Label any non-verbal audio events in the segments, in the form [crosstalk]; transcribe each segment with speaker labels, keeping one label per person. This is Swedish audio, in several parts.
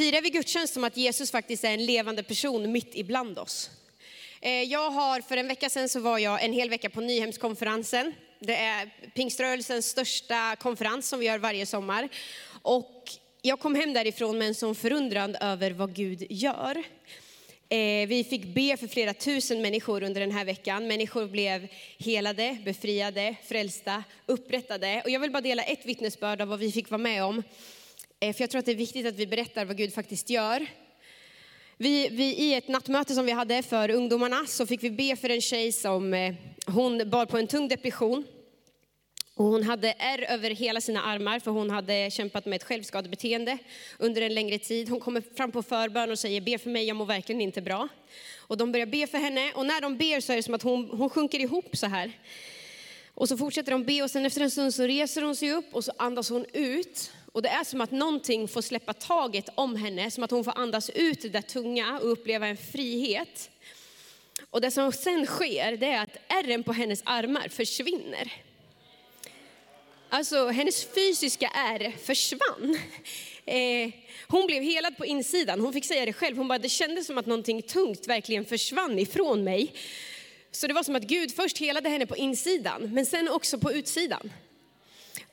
Speaker 1: firar vi gudstjänst som att Jesus faktiskt är en levande person mitt ibland oss. Eh, jag har, för en vecka sedan så var jag en hel vecka på Nyhemskonferensen. Det är pingströrelsens största konferens som vi gör varje sommar. Och jag kom hem därifrån med en sån förundran över vad Gud gör. Eh, vi fick be för flera tusen människor under den här veckan. Människor blev helade, befriade, frälsta, upprättade. Och jag vill bara dela ett vittnesbörd av vad vi fick vara med om. Eh, för jag tror att det är viktigt att vi berättar vad Gud faktiskt gör. Vi, vi, I ett nattmöte som vi hade för ungdomarna så fick vi be för en tjej som eh, hon bar på en tung depression. Och hon hade ärr över hela sina armar för hon hade kämpat med ett självskadebeteende under en längre tid. Hon kommer fram på förbön och säger be för mig, jag mår verkligen inte bra. Och de börjar be för henne och när de ber så är det som att hon, hon sjunker ihop så här. Och så fortsätter de be och sen efter en stund så reser hon sig upp och så andas hon ut. Och det är som att någonting får släppa taget om henne, som att hon får andas ut det där tunga och uppleva en frihet. Och det som sen sker, det är att ärren på hennes armar försvinner. Alltså hennes fysiska ärr försvann. Eh, hon blev helad på insidan, hon fick säga det själv. Hon bara, det kändes som att någonting tungt verkligen försvann ifrån mig. Så det var som att Gud först helade henne på insidan, men sen också på utsidan.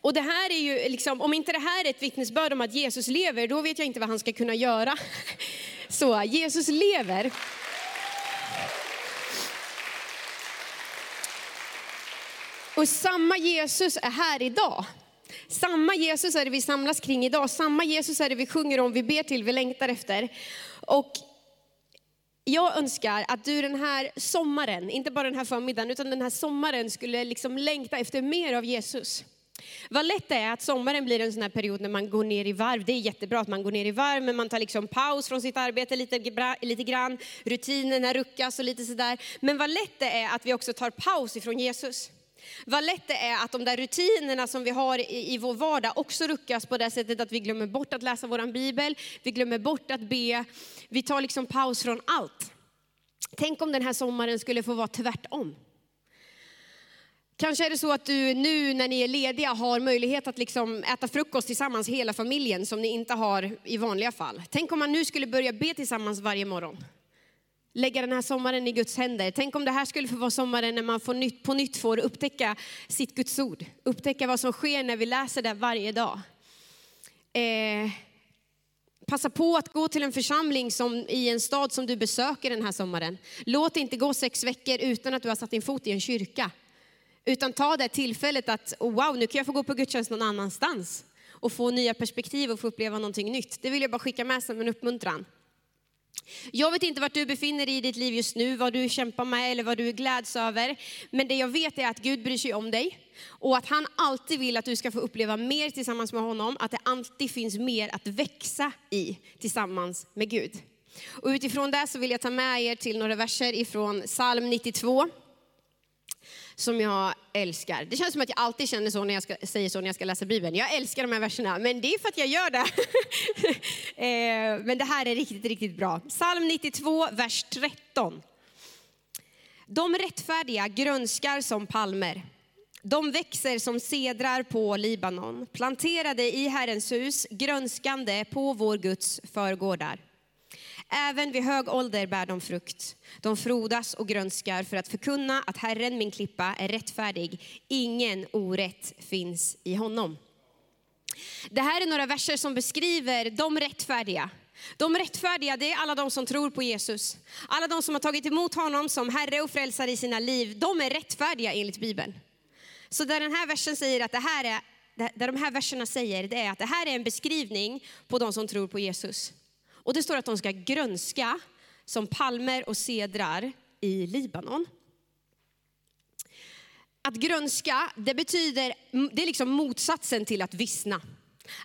Speaker 1: Och det här är ju liksom, om inte det här är ett vittnesbörd om att Jesus lever, då vet jag inte vad han ska kunna göra. [laughs] Så Jesus lever. Och samma Jesus är här idag. Samma Jesus är det vi samlas kring idag. Samma Jesus är det vi sjunger om, vi ber till, vi längtar efter. Och jag önskar att du den här sommaren, inte bara den här förmiddagen, utan den här sommaren skulle liksom längta efter mer av Jesus. Vad lätt det är att sommaren blir en sån här period när man går ner i varv. Det är jättebra att man går ner i varv, men man tar liksom paus från sitt arbete lite, lite grann. Rutinerna ruckas och lite sådär. Men vad lätt det är att vi också tar paus ifrån Jesus. Vad lätt det är att de där rutinerna som vi har i, i vår vardag också ruckas på det sättet att vi glömmer bort att läsa vår bibel, vi glömmer bort att be, vi tar liksom paus från allt. Tänk om den här sommaren skulle få vara tvärtom. Kanske är det så att du nu när ni är lediga har möjlighet att liksom äta frukost tillsammans hela familjen som ni inte har i vanliga fall. Tänk om man nu skulle börja be tillsammans varje morgon. Lägga den här sommaren i Guds händer. Tänk om det här skulle få vara sommaren när man får nytt, på nytt får upptäcka sitt Guds ord. Upptäcka vad som sker när vi läser det varje dag. Eh, Passa på att gå till en församling som, i en stad som du besöker den här sommaren. Låt det inte gå sex veckor utan att du har satt din fot i en kyrka. Utan ta det tillfället att, oh, wow, nu kan jag få gå på gudstjänst någon annanstans. Och få nya perspektiv och få uppleva någonting nytt. Det vill jag bara skicka med som en uppmuntran. Jag vet inte vart du befinner dig i ditt liv just nu, vad du kämpar med eller vad du gläds över. Men det jag vet är att Gud bryr sig om dig. Och att han alltid vill att du ska få uppleva mer tillsammans med honom. Att det alltid finns mer att växa i tillsammans med Gud. Och utifrån det så vill jag ta med er till några verser ifrån psalm 92 som jag älskar. Det känns som att jag alltid känner så när jag ska, säger så när jag ska läsa Bibeln. Jag älskar de här verserna, men det är för att jag gör det. [laughs] Eh, men det här är riktigt, riktigt bra. Psalm 92, vers 13. De rättfärdiga grönskar som palmer. De växer som sedrar på Libanon, planterade i Herrens hus, grönskande på vår Guds förgårdar. Även vid hög ålder bär de frukt. De frodas och grönskar för att förkunna att Herren, min klippa, är rättfärdig. Ingen orätt finns i honom. Det här är några verser som beskriver de rättfärdiga. De rättfärdiga, det är alla de som tror på Jesus. Alla de som har tagit emot honom som Herre och frälsare i sina liv, de är rättfärdiga enligt Bibeln. Så där den här versen säger att det här är, där de här verserna säger, det är att det här är en beskrivning på de som tror på Jesus. Och det står att de ska grönska som palmer och cedrar i Libanon. Att grönska, det betyder, det är liksom motsatsen till att vissna.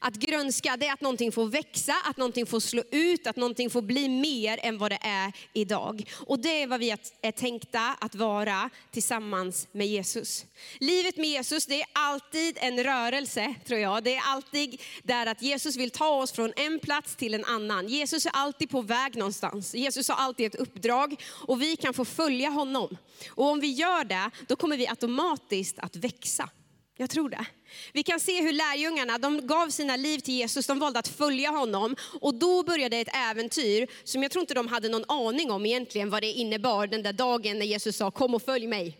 Speaker 1: Att grönska, det är att någonting får växa, att någonting får slå ut, att någonting får bli mer än vad det är idag. Och det är vad vi är tänkta att vara tillsammans med Jesus. Livet med Jesus, det är alltid en rörelse, tror jag. Det är alltid där att Jesus vill ta oss från en plats till en annan. Jesus är alltid på väg någonstans. Jesus har alltid ett uppdrag och vi kan få följa honom. Och om vi gör det, då kommer vi automatiskt att växa. Jag tror det. Vi kan se hur lärjungarna, de gav sina liv till Jesus, de valde att följa honom. Och då började ett äventyr som jag tror inte de hade någon aning om egentligen vad det innebar den där dagen när Jesus sa kom och följ mig.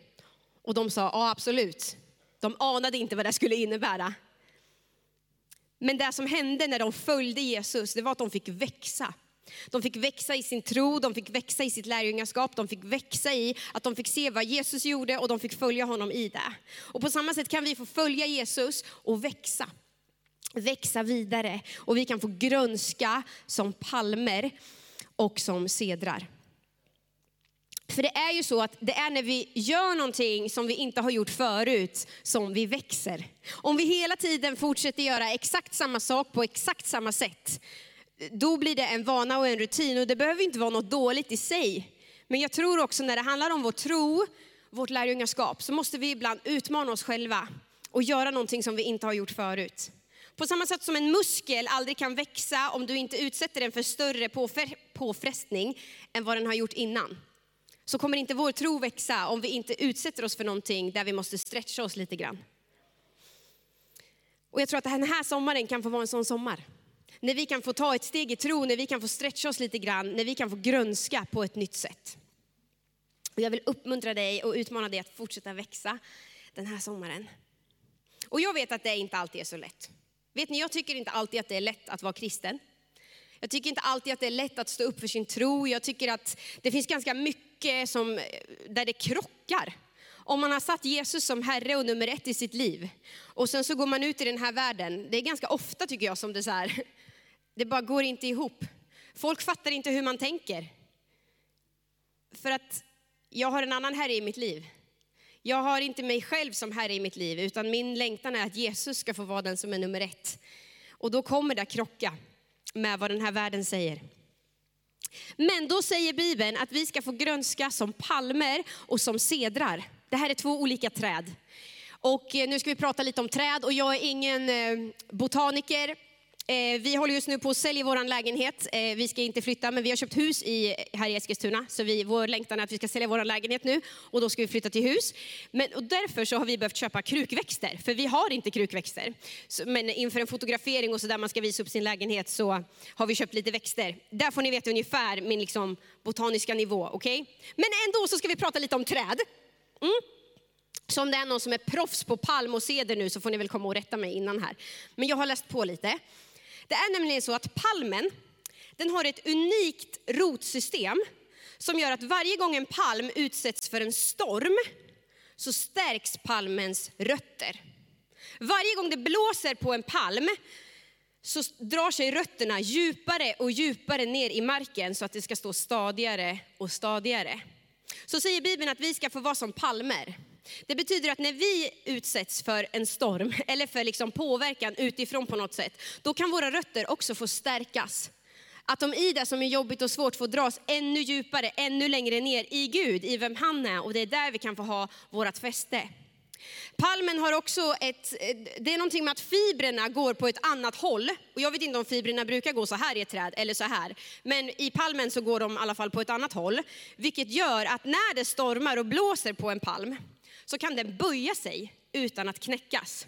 Speaker 1: Och de sa ja absolut. De anade inte vad det skulle innebära. Men det som hände när de följde Jesus, det var att de fick växa. De fick växa i sin tro, de fick växa i sitt lärjungaskap, de fick växa i att de fick se vad Jesus gjorde och de fick följa honom i det. Och på samma sätt kan vi få följa Jesus och växa. Växa vidare och vi kan få grönska som palmer och som sedrar. För det är ju så att det är när vi gör någonting som vi inte har gjort förut som vi växer. Om vi hela tiden fortsätter göra exakt samma sak på exakt samma sätt, då blir det en vana och en rutin och det behöver inte vara något dåligt i sig. Men jag tror också när det handlar om vår tro, vårt lärjungaskap, så måste vi ibland utmana oss själva och göra någonting som vi inte har gjort förut. På samma sätt som en muskel aldrig kan växa om du inte utsätter den för större påfrestning än vad den har gjort innan. Så kommer inte vår tro växa om vi inte utsätter oss för någonting där vi måste stretcha oss lite grann. Och jag tror att den här sommaren kan få vara en sån sommar. När vi kan få ta ett steg i tro, när vi kan få stretcha oss lite grann, när vi kan få grönska på ett nytt sätt. Och jag vill uppmuntra dig och utmana dig att fortsätta växa den här sommaren. Och jag vet att det inte alltid är så lätt. Vet ni, jag tycker inte alltid att det är lätt att vara kristen. Jag tycker inte alltid att det är lätt att stå upp för sin tro. Jag tycker att det finns ganska mycket som, där det krockar. Om man har satt Jesus som Herre och nummer ett i sitt liv och sen så går man ut i den här världen. Det är ganska ofta tycker jag som det så här, [laughs] det bara går inte ihop. Folk fattar inte hur man tänker. För att jag har en annan Herre i mitt liv. Jag har inte mig själv som Herre i mitt liv, utan min längtan är att Jesus ska få vara den som är nummer ett. Och då kommer det att krocka med vad den här världen säger. Men då säger Bibeln att vi ska få grönska som palmer och som sedrar. Det här är två olika träd. Och eh, nu ska vi prata lite om träd och jag är ingen eh, botaniker eh, vi håller just nu på att sälja vår lägenhet. Vi ska inte flytta, men vi har köpt hus i, här i Eskilstuna. Så vi, vår längtan är att vi ska sälja vår lägenhet nu och då ska vi flytta till hus. Men, och därför så har vi behövt köpa krukväxter, för vi har inte krukväxter. Så, men inför en fotografering och så där man ska visa upp sin lägenhet så har vi köpt lite växter. Där får ni veta ungefär min liksom, botaniska nivå. Okay? Men ändå så ska vi prata lite om träd. Mm. Så om det är någon som är proffs på palm och ceder nu så får ni väl komma och rätta mig innan här. Men jag har läst på lite. Det är nämligen så att palmen, den har ett unikt rotsystem som gör att varje gång en palm utsätts för en storm så stärks palmens rötter. Varje gång det blåser på en palm så drar sig rötterna djupare och djupare ner i marken så att det ska stå stadigare och stadigare. Så säger Bibeln att vi ska få vara som palmer. Det betyder att när vi utsätts för en storm [laughs] eller för liksom påverkan utifrån på något sätt, då kan våra rötter också få stärkas. Att de i det som är jobbigt och svårt får dras ännu djupare, ännu längre ner i Gud, i vem han är. Och det är där vi kan få ha vårt fäste. Palmen har också ett, eh, det är någonting med att fibrerna går på ett annat håll. Och jag vet inte om fibrerna brukar gå så här i ett träd eller så här. Men i palmen så går de i alla fall på ett annat håll. Vilket gör att när det stormar och blåser på en palm, så kan den böja sig utan att knäckas.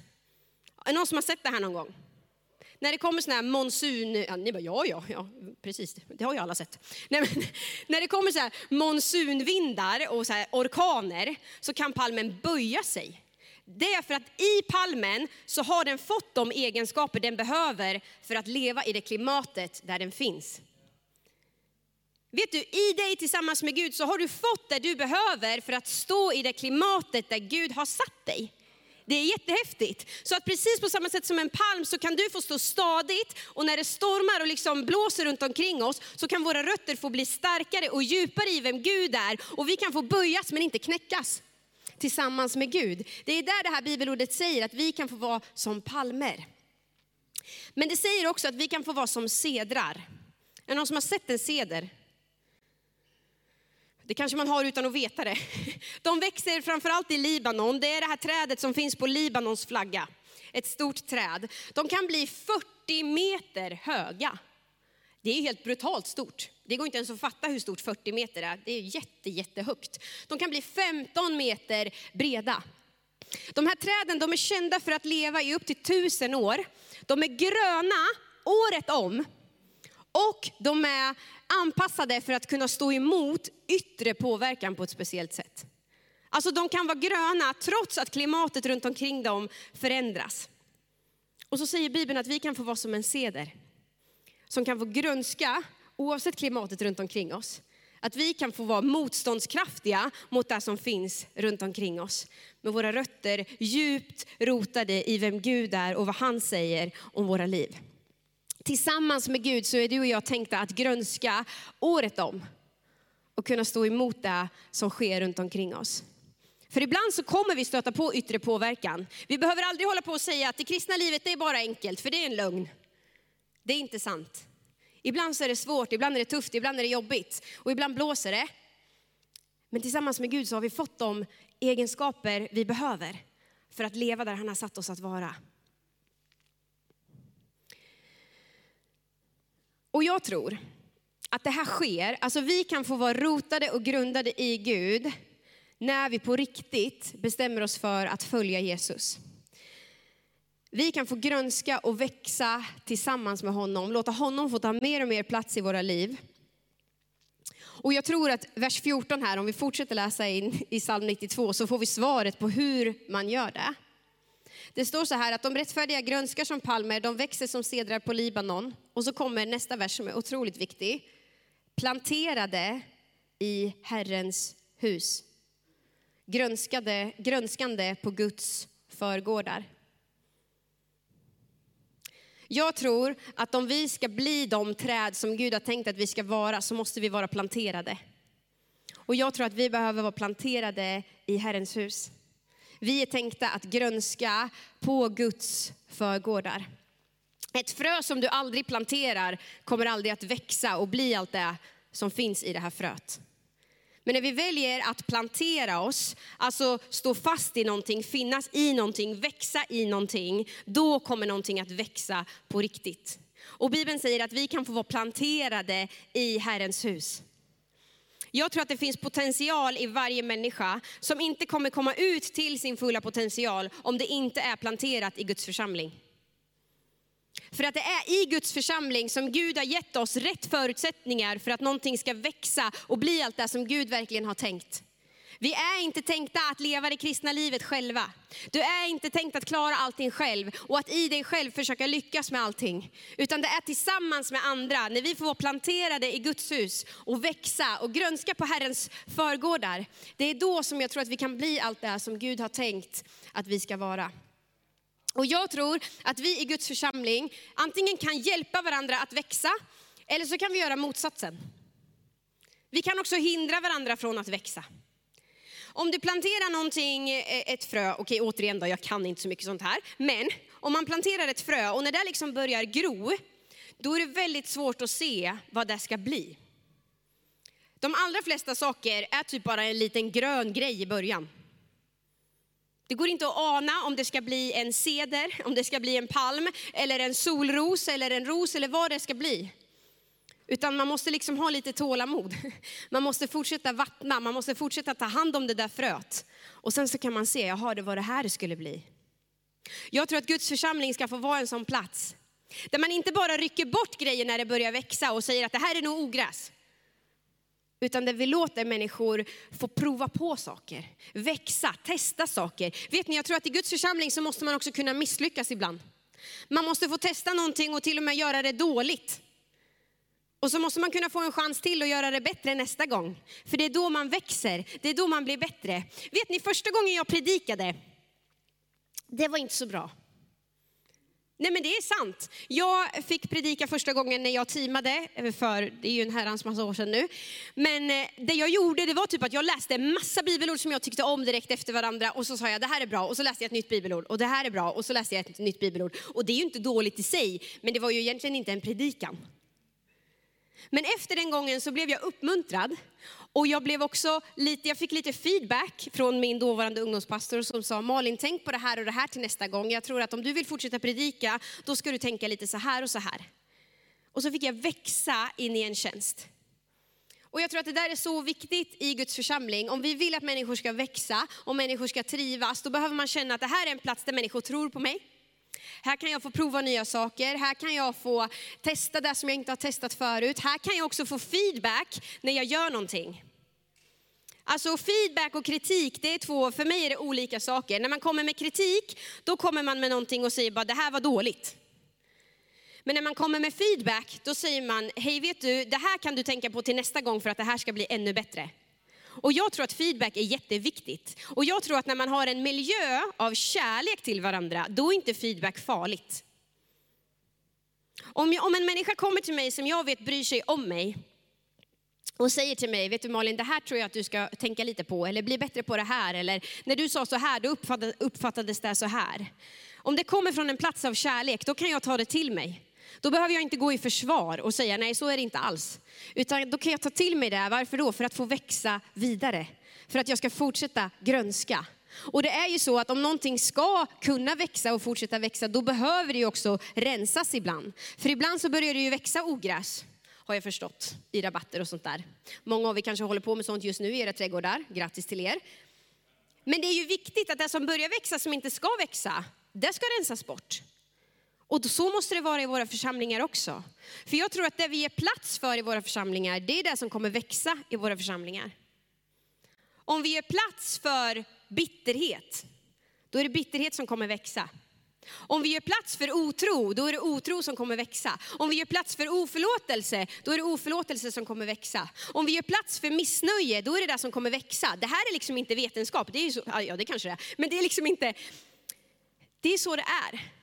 Speaker 1: Är det någon som har sett det här någon gång? När det kommer sådana här monsun, ja, ni bara ja, ja, ja, precis, det har ju alla sett. Nej, men, [laughs] när det kommer så här monsunvindar och så här orkaner så kan palmen böja sig. Det är för att i palmen så har den fått de egenskaper den behöver för att leva i det klimatet där den finns. Vet du, i dig tillsammans med Gud så har du fått det du behöver för att stå i det klimatet där Gud har satt dig. Det är jättehäftigt. Så att precis på samma sätt som en palm så kan du få stå stadigt och när det stormar och liksom blåser runt omkring oss så kan våra rötter få bli starkare och djupare i vem Gud är och vi kan få böjas men inte knäckas tillsammans med Gud. Det är där det här bibelordet säger att vi kan få vara som palmer. Men det säger också att vi kan få vara som sedrar. Är det någon som har sett en seder? Det kanske man har utan att veta det. [laughs] De växer framförallt i Libanon. Det är det här trädet som finns på Libanons flagga. Ett stort träd. De kan bli 40 meter höga. Det är helt brutalt stort. Det går inte ens att fatta hur stort 40 meter är. Det är jätte, jättehögt. De kan bli 15 meter breda. De här träden de är kända för att leva i upp till tusen år. De är gröna året om. Och de är anpassade för att kunna stå emot yttre påverkan på ett speciellt sätt. Alltså de kan vara gröna trots att klimatet runt omkring dem förändras. Och så säger Bibeln att vi kan få vara som en ceder. Som kan få grönska oavsett klimatet runt omkring oss. Att vi kan få vara motståndskraftiga mot det som finns runt omkring oss. Med våra rötter djupt rotade i vem Gud är och vad han säger om våra liv. Tillsammans med Gud så är du och jag tänkta att grönska året om. Och kunna stå emot det som sker runt omkring oss. För ibland så kommer vi stöta på yttre påverkan. Vi behöver aldrig hålla på och säga att det kristna livet det är bara enkelt, för det är en lögn. Det är inte sant. Ibland så är det svårt, ibland är det tufft, ibland är det jobbigt och ibland blåser det. Men tillsammans med Gud så har vi fått de egenskaper vi behöver för att leva där han har satt oss att vara. Och jag tror att det här sker, alltså vi kan få vara rotade och grundade i Gud när vi på riktigt bestämmer oss för att följa Jesus. Vi kan få grönska och växa tillsammans med honom, låta honom få ta mer och mer plats i våra liv. Och jag tror att vers 14 här, om vi fortsätter läsa in i psalm 92, så får vi svaret på hur man gör det. Det står så här att de rättfärdiga grönskar som palmer, de växer som cedrar på Libanon. Och så kommer nästa vers som är otroligt viktig. Planterade i Herrens hus. Grönskade, grönskande på Guds förgårdar. Jag tror att om vi ska bli de träd som Gud har tänkt att vi ska vara så måste vi vara planterade. Och jag tror att vi behöver vara planterade i Herrens hus. Vi är tänkta att grönska på Guds förgårdar. Ett frö som du aldrig planterar kommer aldrig att växa och bli allt det som finns i det här fröet. Men när vi väljer att plantera oss, alltså stå fast i någonting, finnas i någonting, växa i någonting, då kommer någonting att växa på riktigt. Och Bibeln säger att vi kan få vara planterade i Herrens hus. Jag tror att det finns potential i varje människa som inte kommer komma ut till sin fulla potential om det inte är planterat i Guds församling. För att det är i Guds församling som Gud har gett oss rätt förutsättningar för att någonting ska växa och bli allt det som Gud verkligen har tänkt. Vi är inte tänkta att leva det kristna livet själva. Du är inte tänkt att klara allting själv och att i dig själv försöka lyckas med allting. Utan det är tillsammans med andra, när vi får vara planterade i Guds hus och växa och grönska på Herrens förgårdar. Det är då som jag tror att vi kan bli allt det som Gud har tänkt att vi ska vara. Och jag tror att vi i Guds församling antingen kan hjälpa varandra att växa, eller så kan vi göra motsatsen. Vi kan också hindra varandra från att växa. Om du planterar någonting, eh, ett frö, okej återigen då, jag kan inte så mycket sånt här. Men om man planterar ett frö och när det liksom börjar gro, då är det väldigt svårt att se vad det ska bli. De allra flesta saker är typ bara en liten grön grej i början. Det går inte att ana om det ska bli en ceder, om det ska bli en palm, eller en solros, eller en ros, eller vad det ska bli. Utan man måste liksom ha lite tålamod. [laughs] Man måste fortsätta vattna, man måste fortsätta ta hand om det där fröet. Och sen så kan man se, jaha det var det här det skulle bli. Jag tror att Guds församling ska få vara en sån plats. Där man inte bara rycker bort grejer när det börjar växa och säger att det här är nog ogräs. Utan där vi låter människor få prova på saker, växa, testa saker. Vet ni, jag tror att i Guds församling så måste man också kunna misslyckas ibland. Man måste få testa någonting och till och med göra det dåligt. Och så måste man kunna få en chans till att göra det bättre nästa gång. För det är då man växer, det är då man blir bättre. Vet ni, första gången jag predikade, det var inte så bra. Nej men det är sant. Jag fick predika första gången när jag teamade eh, för, det är ju en herrans massa år sedan nu. Men eh, det jag gjorde det var typ att jag läste en massa bibelord som jag tyckte om direkt efter varandra och så sa jag det här är bra och så läste jag ett nytt bibelord och det här är bra och så läste jag ett nytt bibelord. Och det är ju inte dåligt i sig, men det var ju egentligen inte en predikan. Men efter den gången så blev jag uppmuntrad och jag, blev också lite, jag fick lite feedback från min dåvarande ungdomspastor som sa, Malin tänk på det här och det här till nästa gång. Jag tror att om du vill fortsätta predika, då ska du tänka lite så här och så här. Och så fick jag växa in i en tjänst. Och jag tror att det där är så viktigt i Guds församling. Om vi vill att människor ska växa och människor ska trivas, då behöver man känna att det här är en plats där människor tror på mig. Här kan jag få prova nya saker, här kan jag få testa det som jag inte har testat förut. Här kan jag också få feedback när jag gör någonting. Alltså feedback och kritik, det är två, för mig är det olika saker. När man kommer med kritik, då kommer man med någonting och säger bara det här var dåligt. Men när man kommer med feedback, då säger man, hej vet du, det här kan du tänka på till nästa gång för att det här ska bli ännu bättre. Och jag tror att feedback är jätteviktigt. Och jag tror att när man har en miljö av kärlek till varandra, då är inte feedback farligt. Om, jag, om en människa kommer till mig som jag vet bryr sig om mig, och säger till mig, vet du Malin, det här tror jag att du ska tänka lite på, eller bli bättre på det här, eller när du sa så här, då uppfattades det så här. Om det kommer från en plats av kärlek, då kan jag ta det till mig. Då behöver jag inte gå i försvar och säga nej så är det inte alls. Utan då kan jag ta till mig det. Varför då? För att få växa vidare. För att jag ska fortsätta grönska. Och det är ju så att om någonting ska kunna växa och fortsätta växa, då behöver det ju också rensas ibland. För ibland så börjar det ju växa ogräs, har jag förstått, i rabatter och sånt där. Många av er kanske håller på med sånt just nu i era trädgårdar, grattis till er. Men det är ju viktigt att det som börjar växa som inte ska växa, det ska rensas bort. Och så måste det vara i våra församlingar också. För jag tror att det vi ger plats för i våra församlingar, det är det som kommer växa i våra församlingar. Om vi ger plats för bitterhet, då är det bitterhet som kommer växa. Om vi ger plats för otro, då är det otro som kommer växa. Om vi ger plats för oförlåtelse, då är det oförlåtelse som kommer växa. Om vi ger plats för missnöje, då är det det som kommer växa. Det här är liksom inte vetenskap, det är så, ja det kanske det är, men det är liksom inte, det är så det är.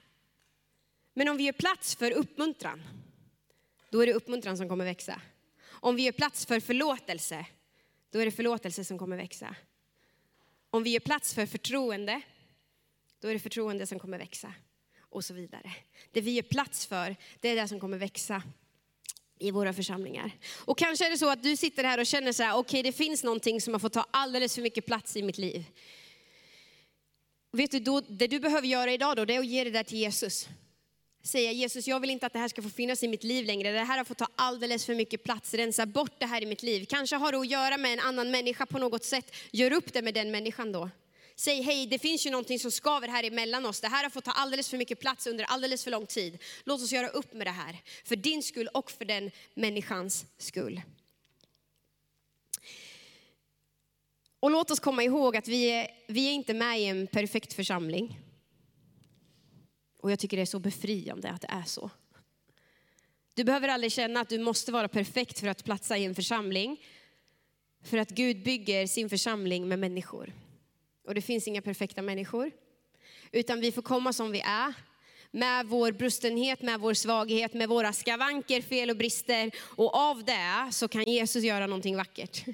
Speaker 1: Men om vi gör plats för uppmuntran, då är det uppmuntran som kommer växa. Om vi gör plats för förlåtelse, då är det förlåtelse som kommer växa. Om vi gör plats för förtroende, då är det förtroende som kommer växa. Och så vidare. Det vi ger plats för, det är det som kommer växa i våra församlingar. Och kanske är det så att du sitter här och känner så här, okej okay, det finns någonting som har fått ta alldeles för mycket plats i mitt liv. Vet du, då, det du behöver göra idag då, det är att ge det där till Jesus säga Jesus, jag vill inte att det här ska få finnas i mitt liv längre. Det här har fått ta alldeles för mycket plats. Rensa bort det här i mitt liv. Kanske har det att göra med en annan människa på något sätt. Gör upp det med den människan då. Säg hej, det finns ju någonting som skaver här emellan oss. Det här har fått ta alldeles för mycket plats under alldeles för lång tid. Låt oss göra upp med det här. För din skull och för den människans skull. Och låt oss komma ihåg att vi är, vi är inte med i en perfekt församling. Och jag tycker det är så befriande att det är så. Du behöver aldrig känna att du måste vara perfekt för att platsa i en församling. För att Gud bygger sin församling med människor. Och det finns inga perfekta människor. Utan vi får komma som vi är. Med vår brustenhet, med vår svaghet, med våra skavanker, fel och brister. Och av det så kan Jesus göra någonting vackert.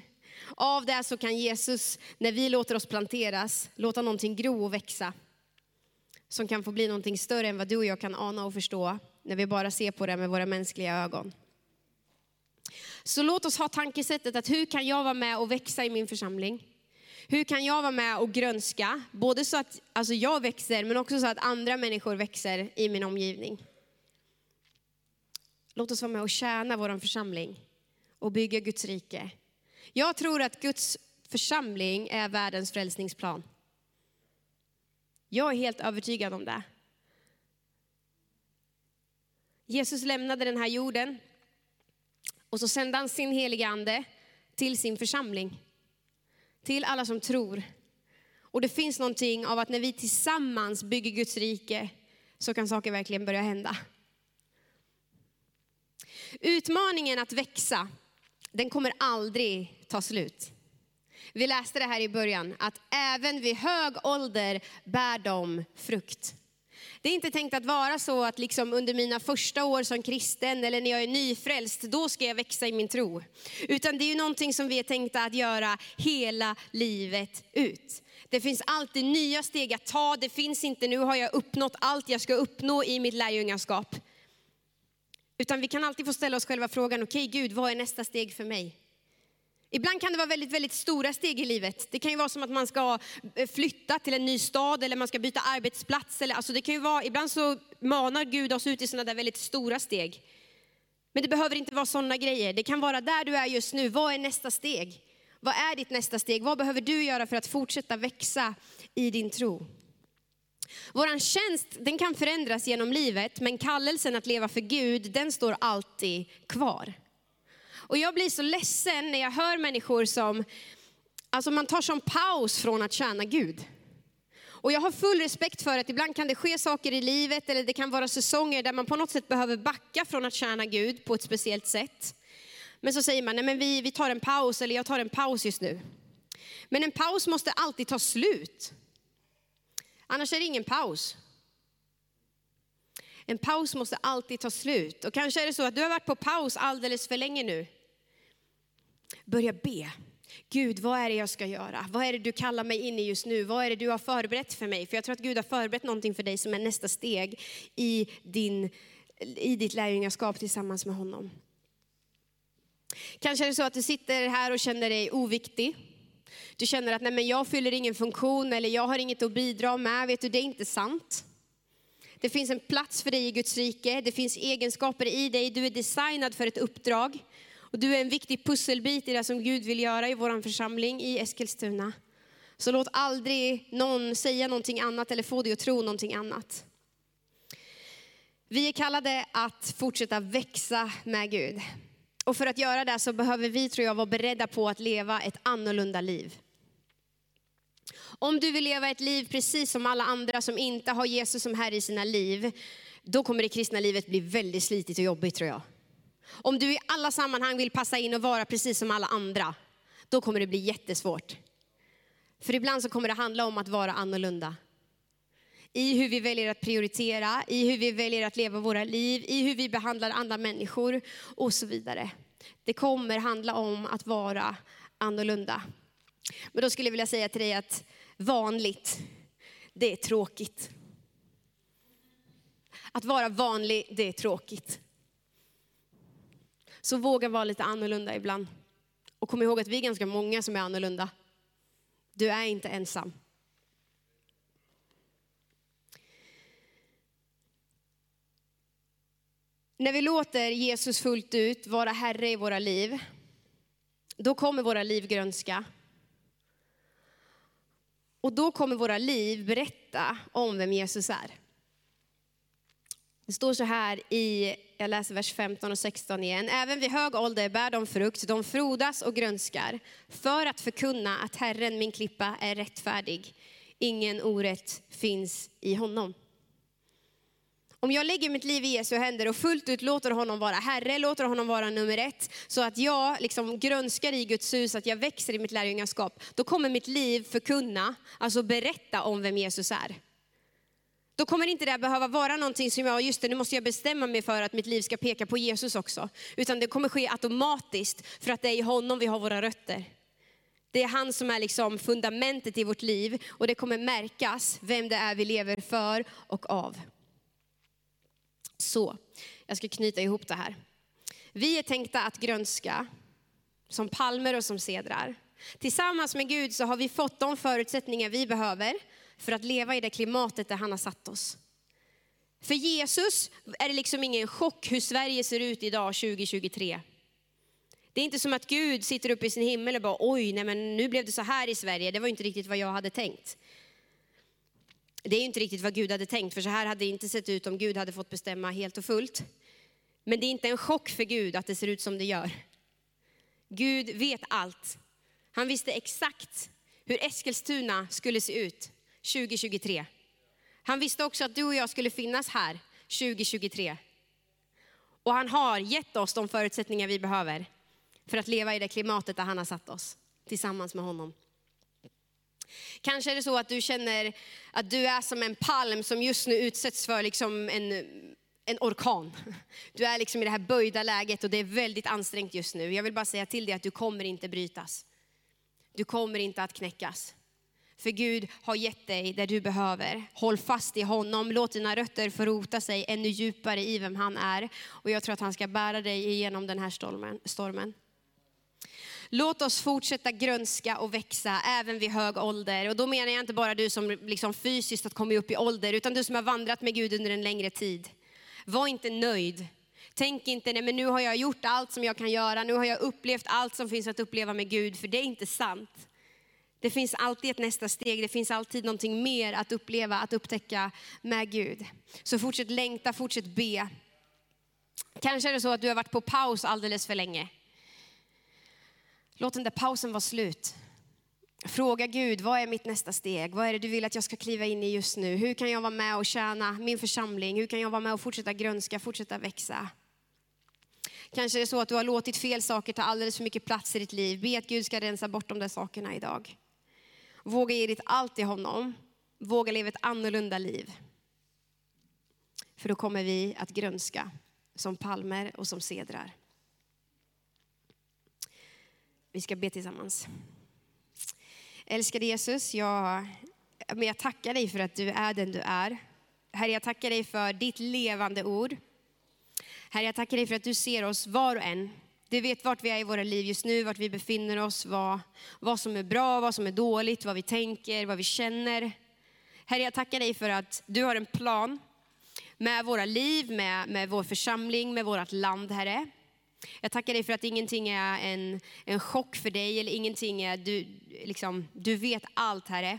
Speaker 1: Av det så kan Jesus, när vi låter oss planteras, låta någonting gro och växa som kan få bli någonting större än vad du och jag kan ana och förstå när vi bara ser på det med våra mänskliga ögon. Så låt oss ha tankesättet att hur kan jag vara med och växa i min församling? Hur kan jag vara med och grönska? Både så att alltså jag växer men också så att andra människor växer i min omgivning. Låt oss vara med och tjäna vår församling och bygga Guds rike. Jag tror att Guds församling är världens frälsningsplan. Jag är helt övertygad om det. Jesus lämnade den här jorden och så sände han sin heliga ande till sin församling. Till alla som tror. Och det finns någonting av att när vi tillsammans bygger Guds rike så kan saker verkligen börja hända. Utmaningen att växa, den kommer aldrig ta slut. Vi läste det här i början, att även vid hög ålder bär de frukt. Det är inte tänkt att vara så att liksom under mina första år som kristen eller när jag är nyfrälst, då ska jag växa i min tro. Utan det är ju någonting som vi är tänkta att göra hela livet ut. Det finns alltid nya steg att ta. Det finns inte, nu har jag uppnått allt jag ska uppnå i mitt lärjungaskap. Utan vi kan alltid få ställa oss själva frågan, okej okay, Gud, vad är nästa steg för mig? Ibland kan det vara väldigt, väldigt stora steg i livet. Det kan ju vara som att man ska eh, flytta till en ny stad eller man ska byta arbetsplats. Eller, alltså det kan ju vara, ibland så manar Gud oss ut i sådana där väldigt stora steg. Men det behöver inte vara sådana grejer. Det kan vara där du är just nu. Vad är nästa steg? Vad är ditt nästa steg? Vad behöver du göra för att fortsätta växa i din tro? Vår tjänst den kan förändras genom livet, men kallelsen att leva för Gud, den står alltid kvar. Och jag blir så ledsen när jag hör människor som, alltså man tar som paus från att tjäna Gud. Och jag har full respekt för att ibland kan det ske saker i livet, eller det kan vara säsonger där man på något sätt behöver backa från att tjäna Gud på ett speciellt sätt. Men så säger man, nej men vi, vi tar en paus, eller jag tar en paus just nu. Men en paus måste alltid ta slut. Annars är det ingen paus. En paus måste alltid ta slut. Och kanske är det så att du har varit på paus alldeles för länge nu. Börja be. Gud, vad är det jag ska göra? Vad är det du kallar mig in i just nu? Vad är det du har förberett för mig? För jag tror att Gud har förberett någonting för dig som är nästa steg i, din, i ditt lärjungaskap tillsammans med honom. Kanske är det så att du sitter här och känner dig oviktig. Du känner att nej men jag fyller ingen funktion eller jag har inget att bidra med. Vet du, det är inte sant. Det finns en plats för dig i Guds rike. Det finns egenskaper i dig. Du är designad för ett uppdrag. Och du är en viktig pusselbit i det som Gud vill göra i vår församling i Eskilstuna. Så låt aldrig någon säga någonting annat eller få dig att tro någonting annat. Vi är kallade att fortsätta växa med Gud. Och för att göra det så behöver vi, tror jag, vara beredda på att leva ett annorlunda liv. Om du vill leva ett liv precis som alla andra som inte har Jesus som Herre i sina liv, då kommer det kristna livet bli väldigt slitigt och jobbigt tror jag. Om du i alla sammanhang vill passa in och vara precis som alla andra, då kommer det bli jättesvårt. För ibland så kommer det handla om att vara annorlunda. I hur vi väljer att prioritera, i hur vi väljer att leva våra liv, i hur vi behandlar andra människor och så vidare. Det kommer handla om att vara annorlunda. Men då skulle jag vilja säga till dig att vanligt, det är tråkigt. Att vara vanlig, det är tråkigt. Så våga vara lite annorlunda ibland. Och kom ihåg att vi är ganska många som är annorlunda. Du är inte ensam. När vi låter Jesus fullt ut vara Herre i våra liv, då kommer våra liv grönska. Och då kommer våra liv berätta om vem Jesus är. Det står så här i, jag läser vers 15 och 16 igen. Även vid hög ålder bär de frukt, de frodas och grönskar, för att förkunna att Herren, min klippa, är rättfärdig. Ingen orätt finns i honom. Om jag lägger mitt liv i Jesu händer och fullt ut låter honom vara Herre, låter honom vara nummer ett, så att jag liksom grönskar i Guds hus, att jag växer i mitt lärjungaskap, då kommer mitt liv förkunna, alltså berätta om vem Jesus är. Då kommer inte det behöva vara någonting som jag, just det, nu måste jag bestämma mig för att mitt liv ska peka på Jesus också. Utan det kommer ske automatiskt för att det är i honom vi har våra rötter. Det är han som är liksom fundamentet i vårt liv och det kommer märkas vem det är vi lever för och av. Så, jag ska knyta ihop det här. Vi är tänkta att grönska som palmer och som sedrar. Tillsammans med Gud så har vi fått de förutsättningar vi behöver för att leva i det klimatet där han har satt oss. För Jesus är det liksom ingen chock hur Sverige ser ut idag 2023. Det är inte som att Gud sitter uppe i sin himmel och bara oj, nej men nu blev det så här i Sverige, det var inte riktigt vad jag hade tänkt. Det är inte riktigt vad Gud hade tänkt, för så här hade det inte sett ut om Gud hade fått bestämma helt och fullt. Men det är inte en chock för Gud att det ser ut som det gör. Gud vet allt. Han visste exakt hur Eskilstuna skulle se ut 2023. Han visste också att du och jag skulle finnas här 2023. Och han har gett oss de förutsättningar vi behöver för att leva i det klimatet där han har satt oss tillsammans med honom. Kanske är det så att du känner att du är som en palm som just nu utsätts för liksom en, en orkan. Du är liksom i det här böjda läget och det är väldigt ansträngt just nu. Jag vill bara säga till dig att du kommer inte brytas. Du kommer inte att knäckas. För Gud har gett dig det du behöver. Håll fast i honom, låt dina rötter få rota sig ännu djupare i vem han är. Och jag tror att han ska bära dig igenom den här stormen. Låt oss fortsätta grönska och växa även vid hög ålder. Och då menar jag inte bara du som liksom fysiskt har kommit upp i ålder, utan du som har vandrat med Gud under en längre tid. Var inte nöjd. Tänk inte, nej men nu har jag gjort allt som jag kan göra, nu har jag upplevt allt som finns att uppleva med Gud, för det är inte sant. Det finns alltid ett nästa steg, det finns alltid någonting mer att uppleva, att upptäcka med Gud. Så fortsätt längta, fortsätt be. Kanske är det så att du har varit på paus alldeles för länge. Låt den där pausen vara slut. Fråga Gud, vad är mitt nästa steg? Vad är det du vill att jag ska kliva in i just nu? Hur kan jag vara med och tjäna min församling? Hur kan jag vara med och fortsätta grönska, fortsätta växa? Kanske är det så att du har låtit fel saker ta alldeles för mycket plats i ditt liv. Be att Gud ska rensa bort de där sakerna idag. Våga ge ditt allt till honom. Våga leva ett annorlunda liv. För då kommer vi att grönska som palmer och som sedrar. Vi ska be tillsammans. Älskade Jesus, jag, men jag tackar dig för att du är den du är. Herre, jag tackar dig för ditt levande ord. Herre, jag tackar dig för att du ser oss var och en. Du vet vart vi är i våra liv just nu, vart vi befinner oss, vad, vad som är bra, vad som är dåligt, vad vi tänker, vad vi känner. Herre, jag tackar dig för att du har en plan med våra liv, med, med vår församling, med vårt land, Herre. Jag tackar dig för att ingenting är en, en chock för dig, eller ingenting är, du, liksom, du vet allt Herre.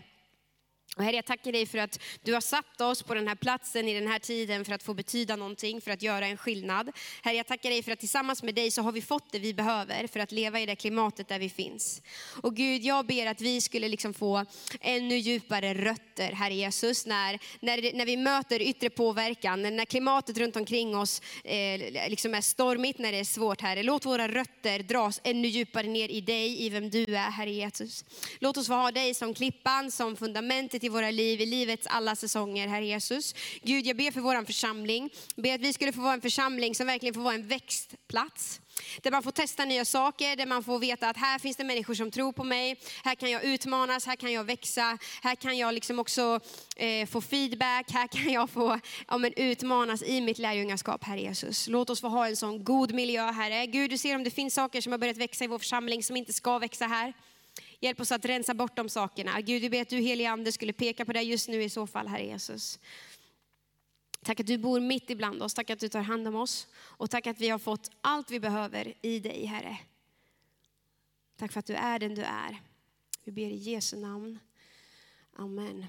Speaker 1: Och herre, jag tackar dig för att du har satt oss på den här platsen i den här tiden för att få betyda någonting, för att göra en skillnad. Herre, jag tackar dig för att tillsammans med dig så har vi fått det vi behöver för att leva i det klimatet där vi finns. Och Gud, jag ber att vi skulle liksom få ännu djupare rötter, Herre Jesus, när, när, när vi möter yttre påverkan, när klimatet runt omkring oss eh, liksom är stormigt, när det är svårt, Herre. Låt våra rötter dras ännu djupare ner i dig, i vem du är, Herre Jesus. Låt oss få ha dig som klippan, som fundamentet i våra liv, i livets alla säsonger, Herre Jesus. Gud, jag ber för vår församling. Jag ber att vi skulle få vara en församling som verkligen får vara en växtplats. Där man får testa nya saker, där man får veta att här finns det människor som tror på mig. Här kan jag utmanas, här kan jag växa. Här kan jag liksom också eh, få feedback, här kan jag få ja, men utmanas i mitt lärjungaskap, Herre Jesus. Låt oss få ha en sån god miljö, Herre. Gud, du ser om det finns saker som har börjat växa i vår församling som inte ska växa här. Hjälp oss att rensa bort de sakerna. Gud, vi ber att du helige Ande skulle peka på det just nu i så fall, Herre Jesus. Tack att du bor mitt ibland oss, tack att du tar hand om oss och tack att vi har fått allt vi behöver i dig, Herre. Tack för att du är den du är. Vi ber i Jesu namn. Amen.